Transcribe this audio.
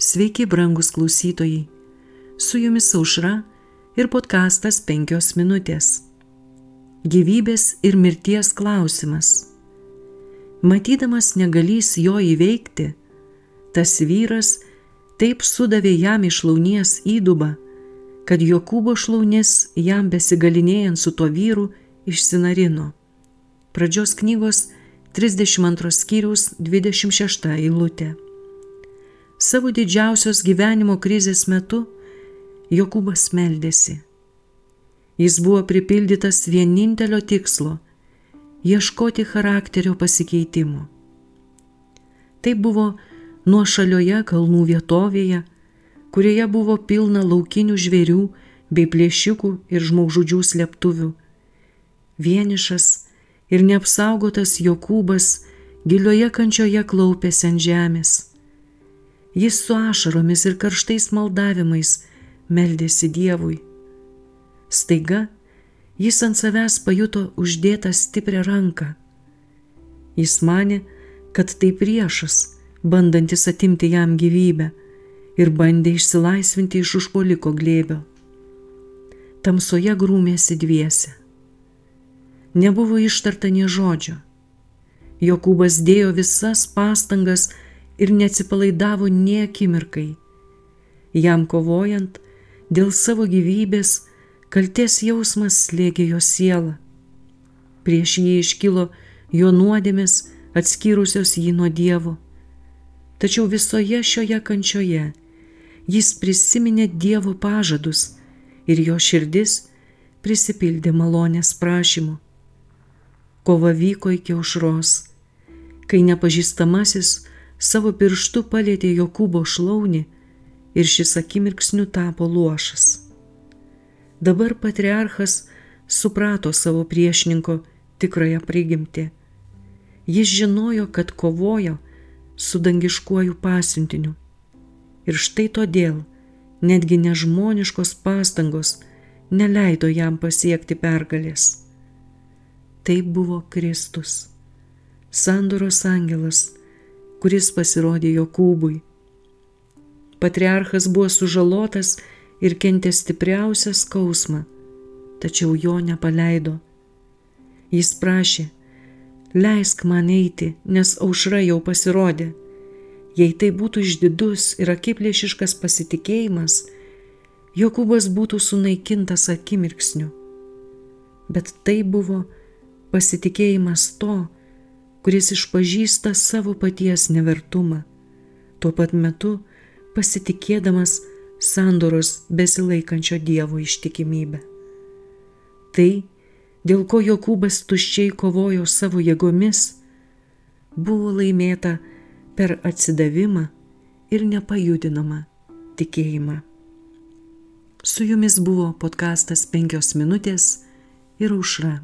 Sveiki, brangus klausytojai. Su jumis aušra ir podkastas penkios minutės. Gyvybės ir mirties klausimas. Matydamas negalys jo įveikti, tas vyras taip sudavė jam iš launies įdubą, kad Jokūbo šlaunis jam besigalinėjant su tuo vyru išsinarino. Pradžios knygos 32 skyrius 26 eilutė. Savo didžiausios gyvenimo krizės metu Jokūbas meldėsi. Jis buvo pripildytas vienintelio tikslo - ieškoti charakterio pasikeitimo. Tai buvo nuošalioje kalnų vietovėje, kurioje buvo pilna laukinių žvėrių bei plėšikų ir žmogžudžių slėptuvių. Vienišas ir neapsaugotas Jokūbas gilioje kančioje klaupėsi ant žemės Jis su ašaromis ir karštais maldavimais meldėsi Dievui. Staiga jis ant savęs pajuto uždėtą stiprią ranką. Jis mane, kad tai priešas, bandantis atimti jam gyvybę ir bandė išsilaisvinti iš užpoliko glėbio. Tamsoje grūmėsi dviese. Nebuvo ištarta nie žodžio. Jokūbas dėjo visas pastangas, ir neatsipalaidavo nie akimirkai. Jam kovojant dėl savo gyvybės, kalties jausmas slėgė jo sielą. Prieš jį iškilo jo nuodėmės atskyrusios jį nuo Dievo. Tačiau visoje šioje kančioje jis prisiminė Dievo pažadus ir jo širdis prisipildė malonės prašymų. Kova vyko iki aušros, kai nepažįstamasis savo pirštu palėtė Jokūbo šlaunį ir šis akimirksniu tapo luošas. Dabar patriarchas suprato savo priešininko tikrąją prigimtį. Jis žinojo, kad kovojo su dangiškuoju pasiuntiniu. Ir štai todėl netgi nežmoniškos pastangos neleido jam pasiekti pergalės. Tai buvo Kristus, sandoros angelas, kuris pasirodė Jokūbui. Patriarchas buvo sužalotas ir kentė stipriausią skausmą, tačiau jo nepaleido. Jis prašė, leisk man eiti, nes aušra jau pasirodė. Jei tai būtų išdidus ir akiplėšiškas pasitikėjimas, Jokūbas būtų sunaikintas akimirksniu. Bet tai buvo pasitikėjimas to, kuris išpažįsta savo paties nevertumą, tuo pat metu pasitikėdamas sandoros besilaikančio Dievo ištikimybę. Tai, dėl ko Jokūbas tuščiai kovojo savo jėgomis, buvo laimėta per atsidavimą ir nepajudinamą tikėjimą. Su jumis buvo podkastas penkios minutės ir užra.